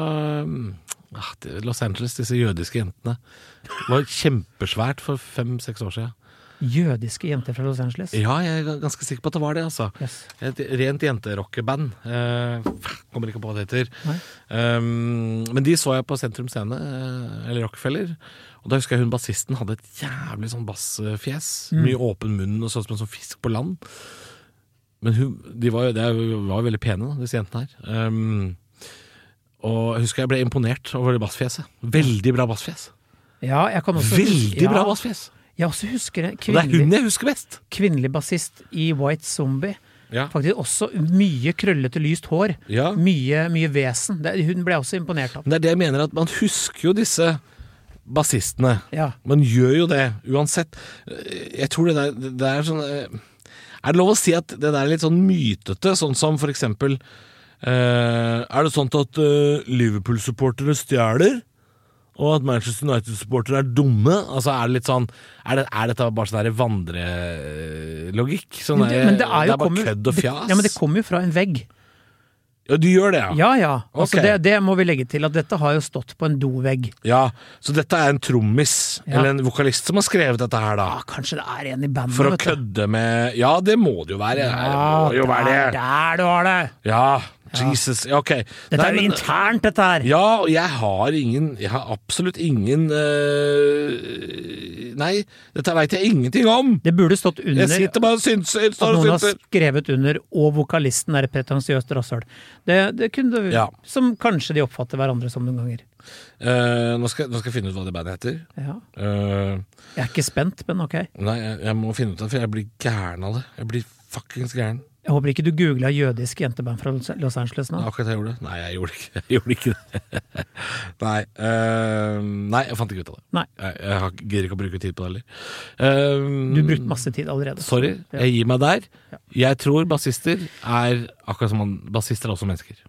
ah, Los Angeles, disse jødiske jentene. Det var kjempesvært for fem-seks år siden. Jødiske jenter fra Los Angeles. Ja, jeg er ganske sikker på at det var det, altså. Yes. Et rent jenterockeband. Eh, kommer ikke på hva det heter. Um, men de så jeg på Sentrum Scene, eh, eller Rockefeller. Og da husker jeg hun bassisten hadde et jævlig sånn bassfjes. Mye åpen munn og sånn som en sånn fisk på land. Men hun, de var, jo- de var veldig pene, da, disse jentene her. Um, og jeg husker jeg ble imponert over det bassfjeset. Veldig bra bassfjes. Ja, jeg kan også Veldig bra ja, bassfjes! Jeg også husker en Og det er hun jeg husker best! kvinnelig bassist i White Zombie. Ja. Faktisk også mye krøllete, lyst hår. Ja. Mye, mye vesen. Det, hun ble jeg også imponert av. Det er det jeg mener, at man husker jo disse bassistene. Ja. Man gjør jo det, uansett. Jeg tror det der det er sånn eh, Er det lov å si at det der er litt sånn mytete, sånn som for eksempel Er det sånn at eh, Liverpool-supportere stjeler? Og at Manchester United-supportere er dumme? Altså Er det litt sånn Er, det, er dette bare sånn vandrelogikk? Sånn Men det, der- men det er jo bare kødd og det- fjas? Ja, men det kommer jo fra en vegg. Ja, du gjør det, ja? Ja ja. Altså, okay. det, det må vi legge til, at dette har jo stått på en dovegg. Ja, Så dette er en trommis, Ja. eller en vokalist, som har skrevet dette her, da? Ja, kanskje det er en i bandet, For å kødde med Ja, det må det jo være. Ja, det må jo være det. der du har det! Ja, Jesus. Ok. Dette er jo internt, dette her! Ja, og jeg har ingen Jeg har absolutt ingen øh, Nei, dette veit jeg ingenting om! Det burde stått under Jeg sitter bare og synser. at noen har skrevet under 'og vokalisten er et pretensiøst rasshøl'. Det, det kunne du Ja. Som kanskje de oppfatter hverandre som noen ganger. Uh, nå, skal, nå skal jeg finne ut hva det bandet heter. Ja. Uh, Jeg er ikke spent, men ok. nei, jeg, jeg må finne ut av det, for jeg blir gæren av det. Jeg blir fuckings gæren. Jeg håper ikke du googla jødisk jenteband fra Los Angeles nå. Akkurat jeg gjorde det. Nei, jeg gjorde ikke, *laughs* jeg gjorde ikke det. *laughs* nei, eh, nei, jeg fant ikke ut av det. Nei. Jeg, jeg gidder ikke å bruke tid på det heller. Eh, Du brukte masse tid allerede. Sorry, jeg gir meg der. Jeg tror bassister er akkurat som man, Bassister er også mennesker.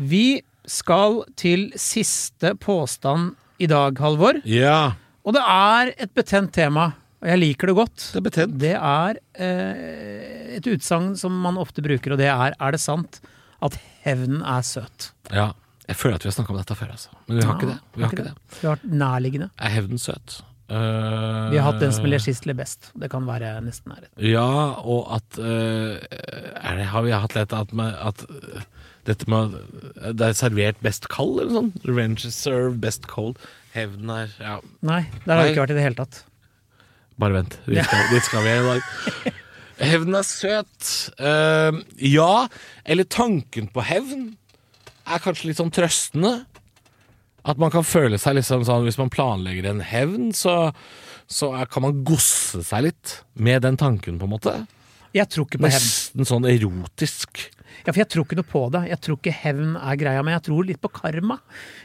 Vi skal til siste påstand i dag, Halvor. Ja, Og det er et betent tema, og jeg liker det godt. det er betent. Det er eh, et utsagn som man ofte bruker, og det er 'er det sant at hevnen er søt'? Ja, jeg føler at vi har snakka om dette før, altså. Men vi har ikke det. Vi har ikke det. Vi har nærliggende. Er hevnen søt? Uh, Vi har hatt den som ler sist, ler best. Det kan være nesten nærhet. Ja, og at uh, det, Har vi hatt lett at, med, at eh, dette med Det er servert best kald, eller sånn? Revenge is served best cold. Hevnen er Ja, Nei, der har vi ikke vært i det hele tatt. Bare vent. Dit skal, dit skal vi i dag. Hevn er søt. Uh, ja, eller tanken på hevn er kanskje litt sånn trøstende. At man kan føle seg liksom sånn Hvis man planlegger en hevn, så, så er, kan man gosse seg litt med den tanken, på en måte. Jeg tror ikke på hevn. Nesten sånn erotisk. Ja, for jeg tror ikke noe på det. Jeg tror ikke hevn er greia, men jeg tror litt på karma.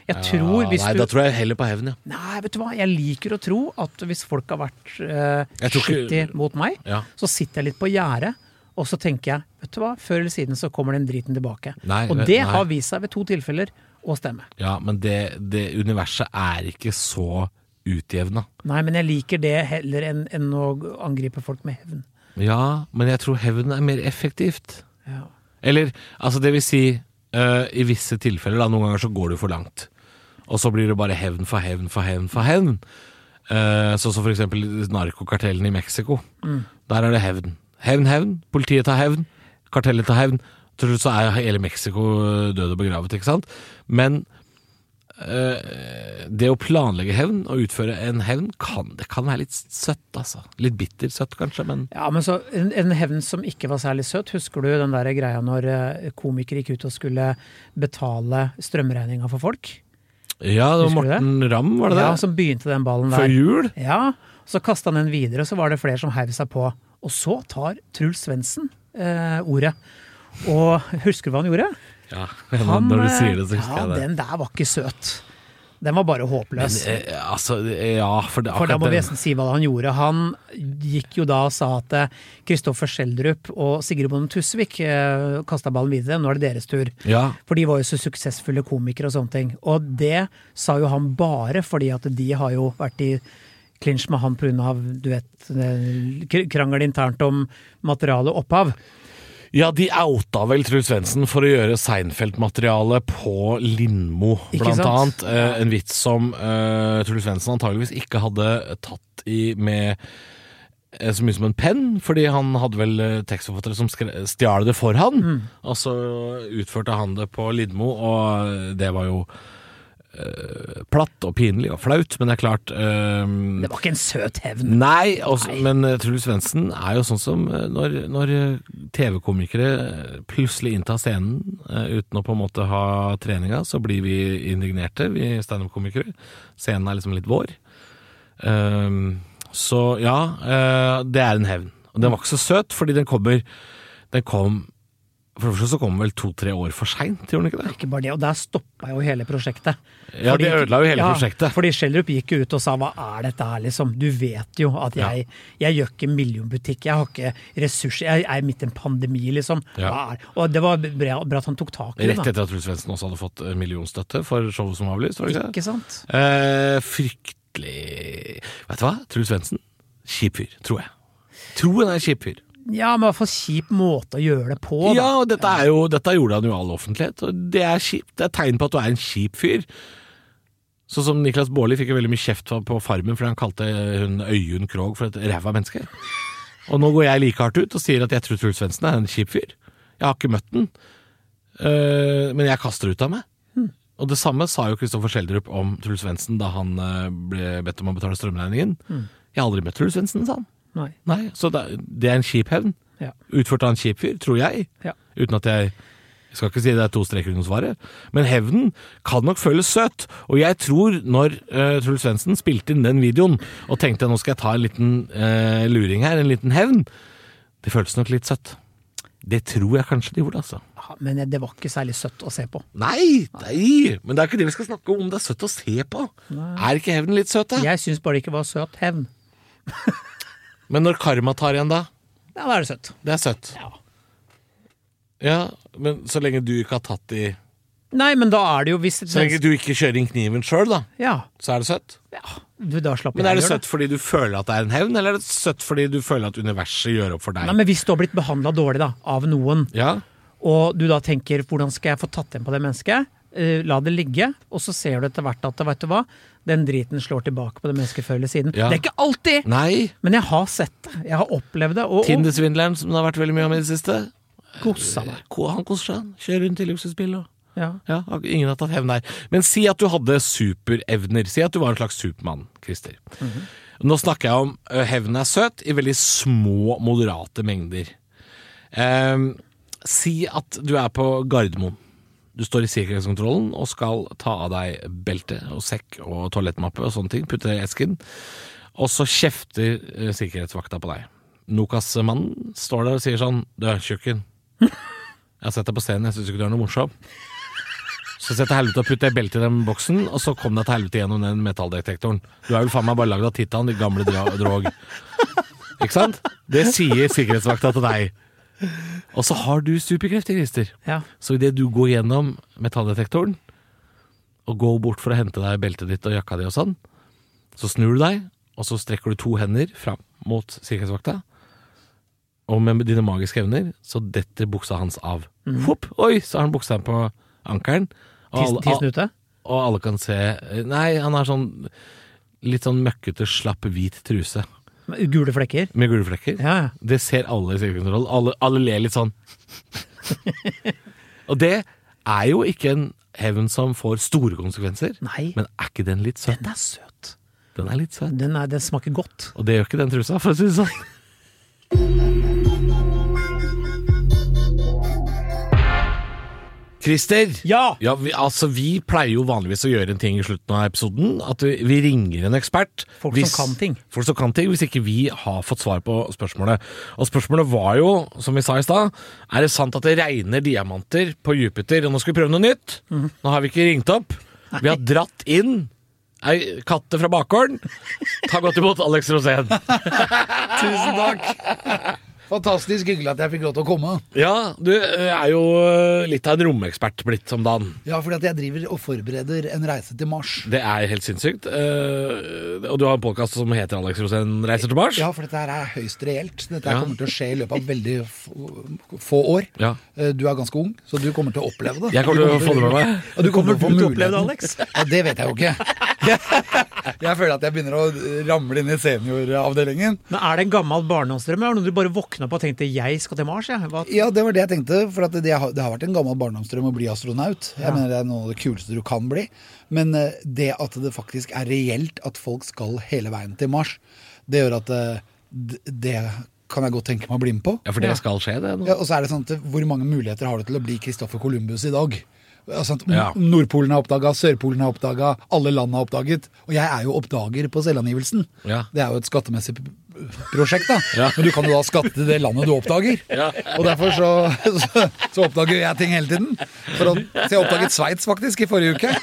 Jeg tror Ja, hvis nei, du da tror jeg heller på hevn, ja. Nei, vet du hva, jeg liker å tro at hvis folk har vært uh, ikke- skittige mot meg, Ja. så sitter jeg litt på gjerdet Og så tenker jeg, vet du hva, før eller siden så kommer den driten tilbake. Nei, og det nei. har vist seg ved to tilfeller å stemme. Ja, men det, det universet er ikke så utjevna. Nei, men jeg liker det heller enn, enn å angripe folk med hevn. Ja, men jeg tror hevn er mer effektivt. Ja. Eller, altså det vil si, uh, i visse tilfeller, da, noen ganger så går du for langt. Og så blir det bare hevn for hevn for hevn for hevn. Uh, sånn som for eksempel narkokartellene i Mexico. Der er det hevn. Hevn, hevn. Politiet tar hevn. Kartellet tar hevn. Til slutt så er hele Mexico død og begravet, ikke sant? Men eh, det å planlegge hevn og utføre en hevn, kan, det kan være litt søtt, altså. Litt bittersøtt, kanskje, men Ja, men så En, en hevn som ikke var særlig søt. Husker du den der greia når eh, komikere gikk ut og skulle betale strømregninga for folk? Ja, det var Husker? Morten Ramm, var det Ja. Som begynte den ballen Før der. jul? Ja, Så kasta han den videre, og så var det flere som heiv seg på. Og så tar Truls Svendsen eh, ordet. Og husker du hva han gjorde? Ja, *laughs* Han, når du eh, sier det, så ja, jeg det. Den der var ikke søt. Den var bare håpløs. Men, eh, altså, ja, for det, For da må vi nesten si hva han gjorde. Han gikk jo da og sa at eh, Kristoffer Schjelderup og Sigrid Bonde Tusvik eh, kasta ballen videre. Nå er det deres tur. Ja, For de var jo så suksessfulle komikere og sånne ting. Og det sa jo han bare fordi at de har jo vært i klinsj med han pga. du vet eh, krangel internt om materiale opphav. Ja, de outa vel Truls Svendsen for å gjøre Seinfeld-materiale på Lindmo, blant annet. Eh, en vits som eh, Truls Svendsen antageligvis ikke hadde tatt i med eh, så mye som en penn, fordi han hadde vel eh, tekstforfattere som stjal det for han. Mm. Og så utførte han det på Lindmo, og det var jo eh, platt og pinlig og flaut, men det er klart uh, Det var ikke en søt hevn. Nei, også, Nei. men uh, Truls Svendsen er jo sånn som når, når TV-komikere plutselig inntar scenen uten å på en måte ha treninga, så blir vi indignerte, vi standup-komikere. Scenen er liksom litt vår. Så ja, det er en hevn. Og den var ikke så søt, fordi den kommer Den kom For det første så kom vel to-tre år for seint, gjorde den ikke det? Ikke bare det, og der stoppa jo hele prosjektet. Ja, det ødela jo hele ja, prosjektet. Fordi Schjelderup gikk jo ut og sa hva er dette her, liksom. Du vet jo at jeg, jeg gjør ikke millionbutikk, jeg har ikke ressurser, jeg er midt i en pandemi, liksom. Ja. Hva er? Og det var bra, bra at han tok tak i det, Rett etter at Truls Svendsen også hadde fått eh, millionstøtte for showet som var avlyst, var det ikke det? Ikke sant? Eh, fryktelig Vet du hva? Truls Svendsen. Kjip fyr, tror jeg. Tror han er kjip fyr. Ja, men i hvert fall kjip måte å gjøre det på, da. Ja, og dette, er jo, dette gjorde han jo i all offentlighet, og det er kjipt. Det er tegn på at du er en kjip fyr. Sånn som Niklas Baarli fikk jo veldig mye kjeft på Farmen fordi han kalte hun Øyunn Krogh for et ræva menneske. Og nå går jeg like hardt ut og sier at jeg tror Truls Svendsen er en kjip fyr. Jeg har ikke møtt den, uh, men jeg kaster ut av meg. Og det samme sa jo Kristoffer Schjelderup om Truls Svendsen da han øh, ble bedt om å betale strømregningen. Jeg har aldri møtt Truls Svendsen, sa han. Nei. Nei, Så det, det er en kjip hevn. Ja. Utført av en kjip fyr, tror jeg. Ja. Uten at jeg jeg skal ikke si det er to streker under svaret, men hevnen kan nok føles søt. Og jeg tror når uh, Truls Svendsen spilte inn den videoen og tenkte nå skal jeg ta en liten uh, luring her, en liten hevn, det føltes nok litt søtt. Det tror jeg kanskje de gjorde, altså. Ja, men det var ikke særlig søtt å se på. Nei, nei, men det er ikke det vi skal snakke om. Det er søtt å se på. Er ikke hevnen litt søt, da? Jeg syns bare det ikke var søt hevn. *laughs* Men når karma tar igjen, da? Ja, da er det søtt. Det er søtt. Ja. Ja, men så lenge du ikke har tatt i Nei, men da er det jo hvis Så lenge du ikke kjører inn kniven sjøl, da, Ja. så er det søtt. ja du, da slapper Men er jeg det av å søtt fordi du føler at det er en hevn, eller er det søtt fordi du føler at universet gjør opp for deg? Nei, men Hvis du har blitt behandla dårlig da, av noen, Ja, og du da tenker 'hvordan skal jeg få tatt igjen på det mennesket', Eh, la det ligge, og så ser du etter hvert at vet du hva, den driten slår tilbake på det mennesket før eller siden. Ja. Det er ikke alltid, Nei. men jeg har sett det. Jeg har opplevd det. Og, og Tinder-svindleren som det har vært veldig mye om i det siste. kosa meg. Han koser seg. han. Kjører rundt i luksusbil og Ja. Ja, ingen har tatt hevn der. Men si at du hadde superevner. Si at du var en slags Supermann, Christer. Nå snakker jeg om hevn hevnen er søt i veldig små, moderate mengder. Um, si at du er på Gardermoen. Du står i sikkerhetskontrollen og skal ta av deg belte og sekk og toalettmappe og sånne ting. Putte det i esken. Og så kjefter sikkerhetsvakta på deg. Nokas-mannen står der og sier sånn Du, tjukken. Jeg har sett deg på scenen, jeg syns ikke du er noe morsom. Så sett til helvete og putt det beltet i den boksen, og så kom deg til helvete gjennom den metalldetektoren. Du er vel faen meg bare lagd av titan, de gamle drog. Ikke sant? Det sier sikkerhetsvakta til deg. Og så har du superkrefter, Christer. Ja. Så idet du går gjennom metalldetektoren og går bort for å hente deg beltet ditt og jakka di og sånn, så snur du deg, og så strekker du to hender fram mot sikkerhetsvakta. Og med dine magiske evner så detter buksa hans av. Hopp! Oi, så har han buksa på ankelen. Og og alle kan se Nei, han har sånn litt sånn møkkete, slapp, hvit truse Med Gule flekker? med gule flekker. Ja, ja. Det ser alle i sikkerhetskontroll. Alle, alle ler litt sånn. *laughs* og det er jo ikke en hevn som får store konsekvenser. Nei. Men er ikke den litt søt? Den er søt. Den er litt søt. Den, er, den smaker godt. Og det gjør ikke den trusa, for å si det sånn. *laughs* Christer! Ja! Ja, vi, altså Vi pleier jo vanligvis å gjøre en ting i slutten av episoden. At vi, vi ringer en ekspert. Folk som kan ting. Folk som kan ting, Hvis ikke vi har fått svar på spørsmålet. Og spørsmålet var jo, som vi sa i stad, er det sant at det regner diamanter på Jupiter? Og nå skal vi prøve noe nytt. Mm. Nå har vi ikke ringt opp. Vi har dratt inn ei katte fra bakgården. Ta godt imot Alex Rosén. *laughs* Tusen takk. *laughs* Fantastisk hyggelig at jeg fikk lov til å komme. Ja, du eh, er jo eh, litt av en romekspert blitt som dagen. Ja, fordi at jeg driver og forbereder en reise til Mars. Det er helt sinnssykt. Eh, og du har en podkast som heter Alex Rosén reiser til Mars. Ja, for dette her er høyst reelt. Dette Ja. kommer til å skje i løpet av veldig få, år. Ja. Du er ganske ung, så du kommer til å oppleve det. Jeg kommer til å få det med meg. Ja, du kommer, til å til å oppleve det, Alex. Ja, det vet jeg jo ikke. *laughs* Jeg føler at jeg begynner å ramle inn i senioravdelingen. Men Er det en gammel barndomsdrøm? eller Er det noe du bare våkna på og tenkte 'jeg skal til Mars'? Jeg. Hva? Ja, det var det jeg tenkte. For at det, har, det har vært en gammel barndomsdrøm å bli astronaut. Jeg Ja. mener Det er noe av det kuleste du kan bli. Men eh, det at det faktisk er reelt at folk skal hele veien til Mars, det gjør at det, det kan jeg godt tenke meg å bli med på. Ja, for det skal skje, det nå. Ja, og så er det sånn at Hvor mange muligheter har du til å bli Christoffer Columbus i dag? Altså, Ja. Nordpolen har oppdaga, Sørpolen har oppdaga, alle land har oppdaget. Og jeg er jo oppdager på selvangivelsen. Ja. Det er jo et skattemessig prosjekt, da. Ja. Men du kan jo da skatte det landet du oppdager. Ja. Og derfor så, så, så oppdager jeg ting hele tiden. For å, så jeg oppdaget Sveits faktisk i forrige uke.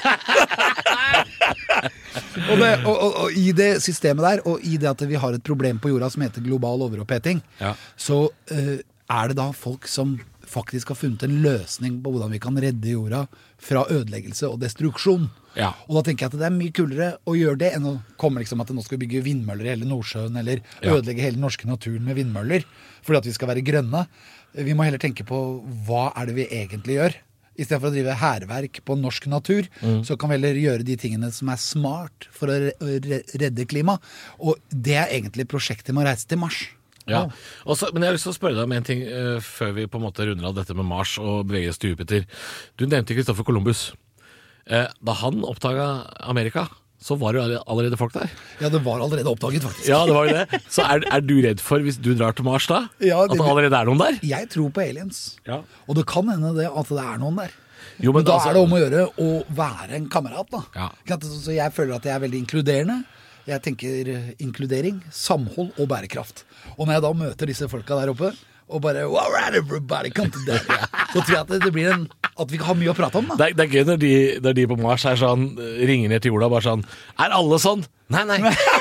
Og, det, og, og, og i det systemet der, og i det at vi har et problem på jorda som heter global overoppheting, Ja. så uh, er det da folk som faktisk har funnet en løsning på hvordan vi kan redde jorda fra ødeleggelse og destruksjon. Ja. Og da tenker jeg at det er mye kulere å gjøre det enn å komme liksom at nå skal vi bygge vindmøller i hele Nordsjøen, eller Ja. ødelegge hele den norske naturen med vindmøller fordi at vi skal være grønne. Vi må heller tenke på hva er det vi egentlig gjør. Istedenfor å drive hærverk på norsk natur, så kan vi heller gjøre de tingene som er smart for å re- å re- redde klima. Og det er egentlig prosjektet med å reise til Mars. Ja. Også, men jeg har lyst til å spørre deg om en ting uh, før vi på en måte runder av dette med Mars og beveger oss til Jupiter. Du nevnte Christoffer Columbus. Uh, da han oppdaga Amerika, så var det allerede folk der. Ja, det var allerede oppdaget, faktisk. Ja, det var det. Så er, er du redd for, hvis du drar til Mars da, Ja, at det- det allerede er noen der? Jeg tror på aliens. Ja. Og det kan hende det at det er noen der. Jo, men, da altså- er det om å gjøre å være en kamerat, da. Ja. Så jeg føler at jeg er veldig inkluderende. Jeg tenker eh, inkludering, samhold og bærekraft. Og når jeg da møter disse folka der oppe, og bare right, everybody, come to that. Så tror jeg at det, blir en At vi har ha mye å prate om, da. Det er, det er gøy når de, når de på Mars er sånn, ringer ned til jorda bare sånn Er alle sånn? Nei, nei. *laughs*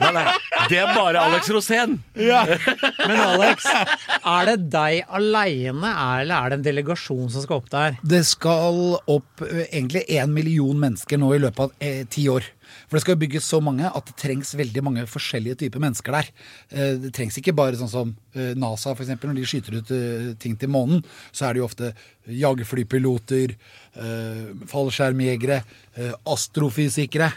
nei, nei. Det er bare Alex Rosén. Men Alex, er det deg aleine, eller er det en delegasjon som skal opp der? Det skal opp eh, egentlig én million mennesker nå i løpet av eh, ti år. For det skal bygges så mange at det trengs veldig mange forskjellige typer mennesker der. Eh, det trengs ikke bare sånn som eh, NASA, f.eks. Når de skyter ut ting til månen, så er det jo ofte jagerflypiloter, fallskjermjegere, astrofysikere.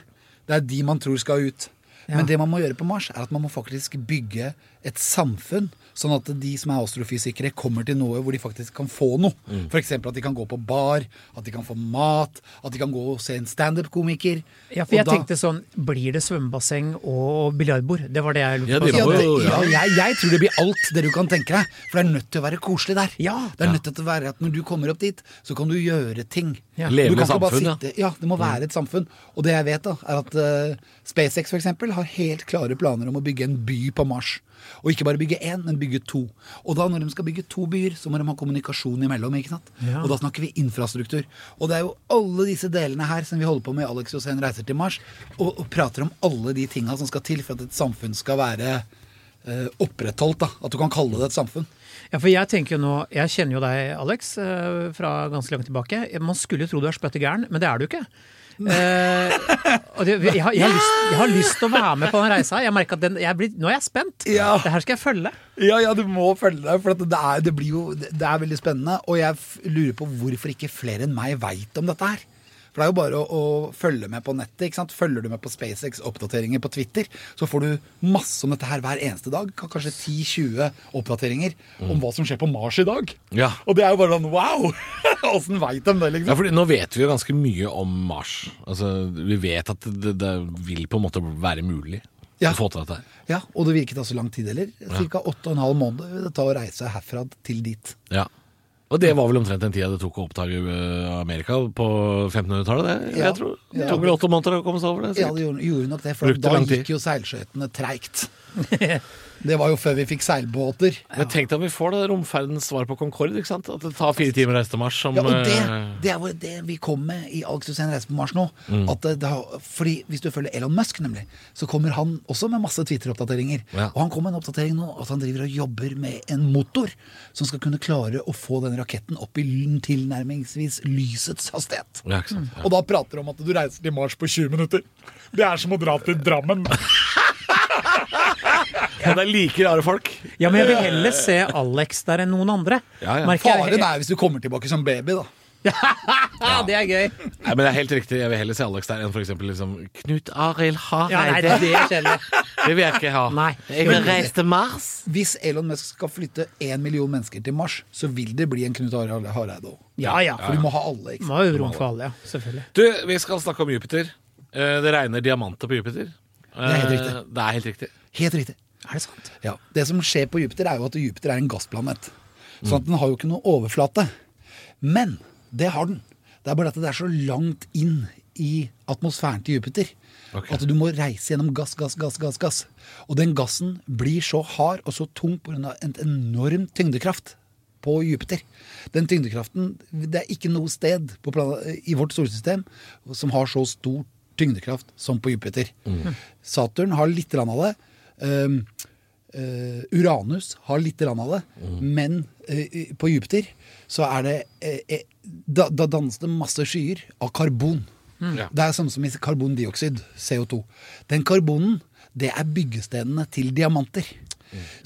Det er de man tror skal ut. Men det man må gjøre på Mars, er at man må faktisk bygge et samfunn, sånn at de som er astrofysikere, kommer til noe hvor de faktisk kan få noe. Mm. F.eks. at de kan gå på bar, at de kan få mat, at de kan gå og se en standup-komiker. Ja, for jeg da- tenkte sånn, Blir det svømmebasseng og biljardbord? Det var det jeg lurte på. ja, det, ja, jeg, jeg tror det blir alt det du kan tenke deg. For det er nødt til å være koselig der. Ja. det er nødt til å være at Når du kommer opp dit, så kan du gjøre ting. Ja. Levende du kan samfunn, ja. sitte, ja. Det må være et samfunn. Og det jeg vet, da, er at uh, SpaceX for eksempel, har helt klare planer om å bygge en by på Mars. Og ikke bare bygge én, men bygge to. Og da når de skal bygge to byer, så må de ha kommunikasjon imellom. ikke sant? Ja. Og da snakker vi infrastruktur. Og det er jo alle disse delene her som vi holder på med i Alex Josén reiser til Mars, og, og prater om alle de tinga som skal til for at et samfunn skal være opprettholdt. da, At du kan kalle det et samfunn. Ja, for jeg tenker jo nå, jeg kjenner jo deg, Alex, eh, fra ganske langt tilbake. Man skulle jo tro du er spøtte gæren, men det er du ikke. Eh, det, jeg, har, jeg, har lyst, jeg har lyst til å være med på den reisa. Jeg merker at den, jeg blir, Nå er jeg spent. Ja. Det her skal jeg følge. Ja, ja, du må følge deg, for det, er, det, jo, det er veldig spennende. Og jeg lurer på hvorfor ikke flere enn meg veit om dette her. For det er jo bare å, å følge med på nettet. ikke sant? Følger du med på SpaceX-oppdateringer på Twitter, så får du masse om dette her hver eneste dag. Kanskje 10-20 oppdateringer om hva som skjer på Mars i dag. Ja. Og det er jo bare sånn wow! *laughs* Åssen veit de det, liksom? Ja, fordi Nå vet vi jo ganske mye om Mars. Altså, Vi vet at det, det vil på en måte være mulig Ja. å få til dette. Ja, Og det ta så lang tid heller. Ca. 8 12 måneder vil det ta å reise herfra til dit. Ja. Og det var vel omtrent den tida det tok å oppdage øh, Amerika på 1500-tallet? det, Ja. jeg tror. Det tok vel åtte måneder å komme seg over det? Ja, det gjorde, gjorde nok det, for da gikk jo seilskøytene treigt. *laughs* Det var jo før vi fikk seilbåter. Men tenk deg om vi får det romferdens svar på Concorde. ikke sant? At det tar fire timer å reise til Mars. Som, Ja, og det, øh, det er det vi kom med i Alex Hussein reiser på Mars nå. Mm. At det, fordi Hvis du følger Elon Musk, nemlig, så kommer han også med masse Twitter-oppdateringer. Ja. Og han kom med en oppdatering nå at han driver og jobber med en motor som skal kunne klare å få den raketten opp i tilnærmingsvis lysets hastighet. ja? Ja. Og da prater du om at du reiser til Mars på 20 minutter. Det er som å dra til Drammen. Ja, det er like rare folk. Ja, men jeg vil heller se Alex der enn noen andre. Ja, ja. Faren er hvis du kommer tilbake som baby, da. *laughs* Ja, det er gøy. Nei, men det er helt riktig. Jeg vil heller se Alex der enn for eksempel liksom, Knut Arild Ja, nei, Hareide. det er det vil jeg ikke ha. Nei. Jeg vil reise til Mars. Hvis Elon Musk skal flytte én million mennesker til Mars, så vil det bli en Knut Arild Hareide òg. Ja, ja. For du må ha alle. ikke? Må ha rom for alle, ja. Selvfølgelig. Du, vi skal snakke om Jupiter. Eh, Det regner diamanter på Jupiter. Det er helt Eh, riktig. Det er helt riktig. Helt riktig. Er det sant? Ja. Det som skjer på Jupiter, er jo at Jupiter er en gassplanet. Sånn at den har jo ikke noe overflate. Men det har den. Det er bare at det er så langt inn i atmosfæren til Jupiter okay. at du må reise gjennom gass, gass, gass, gass. gass. Og den gassen blir så hard og så tung pga. en enorm tyngdekraft på Jupiter. Den tyngdekraften Det er ikke noe sted på plan i vårt solsystem som har så stor tyngdekraft som på Jupiter. Saturn har litt av det. Um, uh, Uranus har litt av det, men uh, på Jupiter så er det eh, da, da dannes det masse skyer av karbon. Ja. Det er samme som i karbondioksid, CO2. Den karbonen, det er byggestenene til diamanter.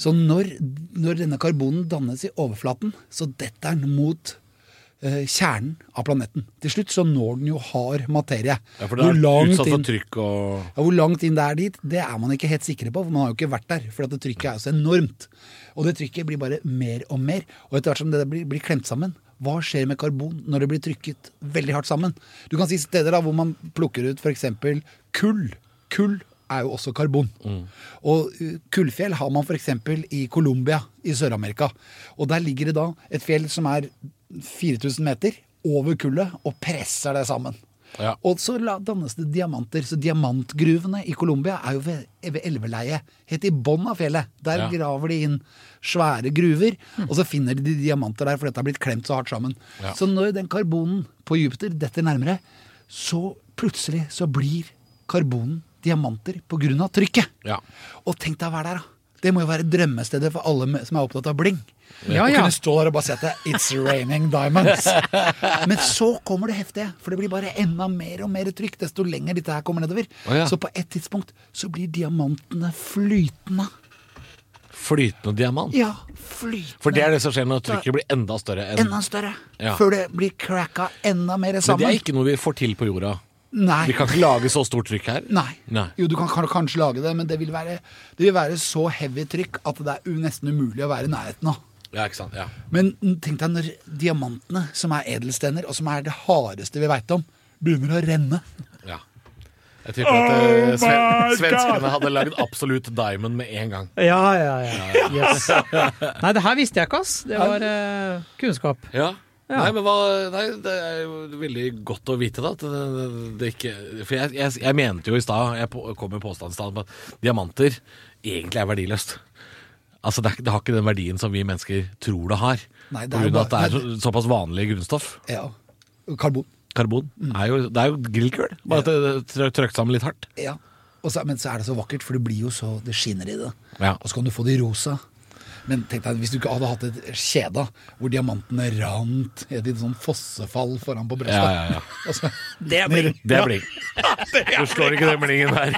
Så når, når denne karbonen dannes i overflaten, så detter den mot kjernen av planeten. Til slutt så når den jo hard materie. Ja, for det er utsatt for trykk og ja, Hvor langt inn det er dit, det er man ikke helt sikre på, for man har jo ikke vært der. For at det trykket er jo så enormt. Og det trykket blir bare mer og mer. Og etter hvert som det blir, blir klemt sammen, hva skjer med karbon når det blir trykket veldig hardt sammen? Du kan si steder da hvor man plukker ut f.eks. kull. Kull er jo også karbon. Og uh, kullfjell har man f.eks. i Colombia i Sør-Amerika. Og der ligger det da et fjell som er 4000 meter over kullet, og presser det sammen. Ja. Og så dannes det diamanter. Så diamantgruvene i Colombia er jo ved, ved elveleiet. Helt i bånn av fjellet. Der Ja. graver de inn svære gruver, og så finner de diamanter der, for dette har blitt klemt så hardt sammen. Ja. Så når den karbonen på Jupiter detter nærmere, så plutselig så blir karbonen diamanter av trykket. Ja. Og tenk deg å være der, da. Det må jo være drømmestedet for alle som er opptatt av bling. Ja, Å kunne stå der og bare er It's raining diamonds. *laughs* Men så kommer det heftige, for det blir bare enda mer og mer trykk desto lenger dette her kommer nedover. Oh, ja. Så på et tidspunkt så blir diamantene flytende. Flytende diamant. Ja, flytende. For det er det som skjer når trykket blir enda større enn Enda større. Ja. Før det blir cracka enda mer sammen. Men det er ikke noe vi får til på jorda. Nei. Vi kan ikke lage så stort trykk her. Nei. Nei. Jo, du kan, kan kanskje lage det, men det vil, være, det vil være så heavy trykk at det er nesten umulig å være i nærheten av. Ja, ikke sant? Ja. Men tenk deg når diamantene, som er edelstener, og som er det hardeste vi veit om, begynner å renne. ja. Jeg tipper at eh, sven *laughs* svenskene hadde lagd absolutt diamond med en gang. Ja, ja, ja. Yes. Nei, det her visste jeg ikke, ass. Det var uh, kunnskap. Ja. Ja. Nei, men hva, nei, det er jo veldig godt å vite, da. At det, det, det ikke For jeg, jeg, jeg mente jo i stad, jeg på- kom med påstanden i stad, om at diamanter egentlig er verdiløst. Altså, det, har ikke den verdien som vi mennesker tror det har. Nei, det er jo av at det er så, såpass vanlig grunnstoff. Ja. Karbon. Karbon. Er jo, det er jo grillkull. Bare at det er trøkt sammen litt hardt. Ja. Så, men så er det så vakkert, for det blir jo så Det skinner i det. Ja. Og så kan du få det i rosa. Men tenk deg, hvis du ikke hadde hatt et kjede hvor diamantene rant i et sånn fossefall foran på brystet. Ja, ja, ja. *laughs* Altså, Det er bling. Det er bling. *laughs* Du slår ikke den blingen der.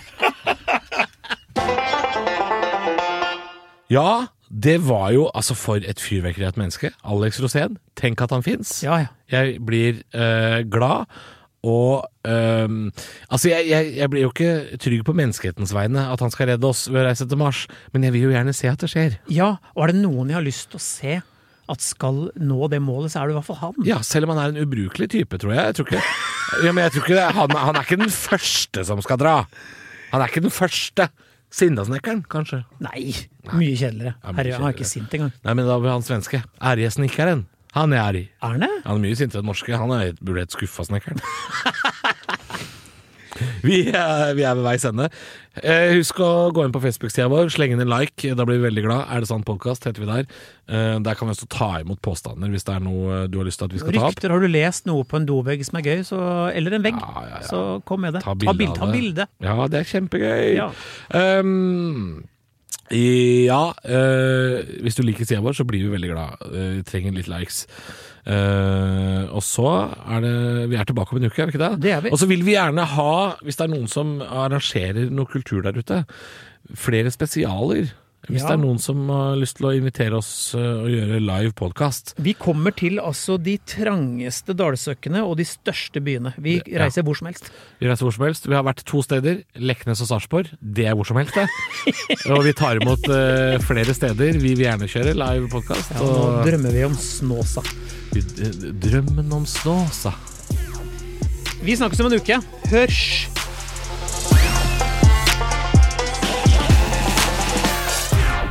Ja, det var jo altså for et fyrverkeri av et menneske. Alex Rosén. Tenk at han fins. Ja, ja. Jeg blir eh, glad. Og ehm, Altså, jeg, jeg, jeg blir jo ikke trygg på menneskehetens vegne at han skal redde oss ved å reise til Mars, men jeg vil jo gjerne se at det skjer. Ja, og er det noen jeg har lyst til å se at skal nå det målet, så er det i hvert fall han. Ja, selv om han er en ubrukelig type, tror jeg. Jeg tror ikke, ja, men jeg tror ikke det, han, han er ikke den første som skal dra. Han er ikke den første. Sindasnekkeren, kanskje. Nei, mye kjedeligere. Herre, han er ikke sint engang. Nei, men da blir han svenske. Ærjesnekkeren. Han er ærlig. Er han det? Han er mye sintere enn norske. Han er burde hett skuffa snekkeren. *laughs* vi, er, vi er ved veis ende. Eh, husk å gå inn på Facebook-sida vår, slenge inn en like. Da blir vi veldig glad. Er det sant podkast, heter vi der. Eh, der kan vi også ta imot påstander hvis det er noe du har lyst til at vi skal ta opp. Rykter, har du lest noe på en dovegg som er gøy, så, eller en vegg, Ja, ja, ja. så kom med det. Ta bilde Ta bilde. Ja, det er kjempegøy. Ja. Um, ja, øh, hvis du liker sida vår, så blir vi veldig glad. Eh, Vi trenger litt likes. Uh, og så er det Vi er tilbake om en uke, er vi ikke det? Det er vi. Og så vil vi gjerne ha, hvis det er noen som arrangerer noe kultur der ute, flere spesialer. Hvis Ja. det er noen som har lyst til å invitere oss Å og gjøre live podkast. Vi kommer til altså de trangeste dalsøkkene og de største byene. Vi Ja. reiser hvor som helst. Vi reiser hvor som helst. Vi har vært to steder. Leknes og Sarpsborg. Det er hvor som helst, det. *laughs* og vi tar imot uh, flere steder. Vi vil gjerne kjøre live podkast. Ja, nå drømmer vi om Snåsa. drømmen om Snåsa. Vi snakkes om en uke. Hørs!